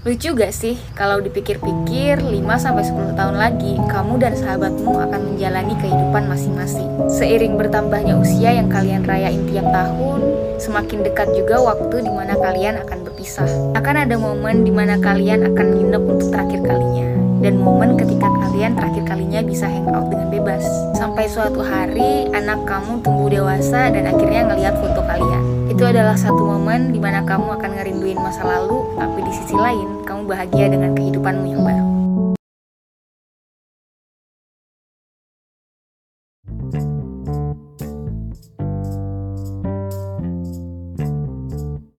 Lucu gak sih kalau dipikir-pikir 5-10 tahun lagi kamu dan sahabatmu akan menjalani kehidupan masing-masing. Seiring bertambahnya usia yang kalian rayain tiap tahun, semakin dekat juga waktu di mana kalian akan berpisah. Akan ada momen di mana kalian akan nginep untuk terakhir kalinya dan momen ketika kalian terakhir kalinya bisa hangout dengan bebas. Sampai suatu hari anak kamu tumbuh dewasa dan akhirnya ngelihat foto adalah satu momen di mana kamu akan ngerinduin masa lalu, tapi di sisi lain kamu bahagia dengan kehidupanmu yang baru.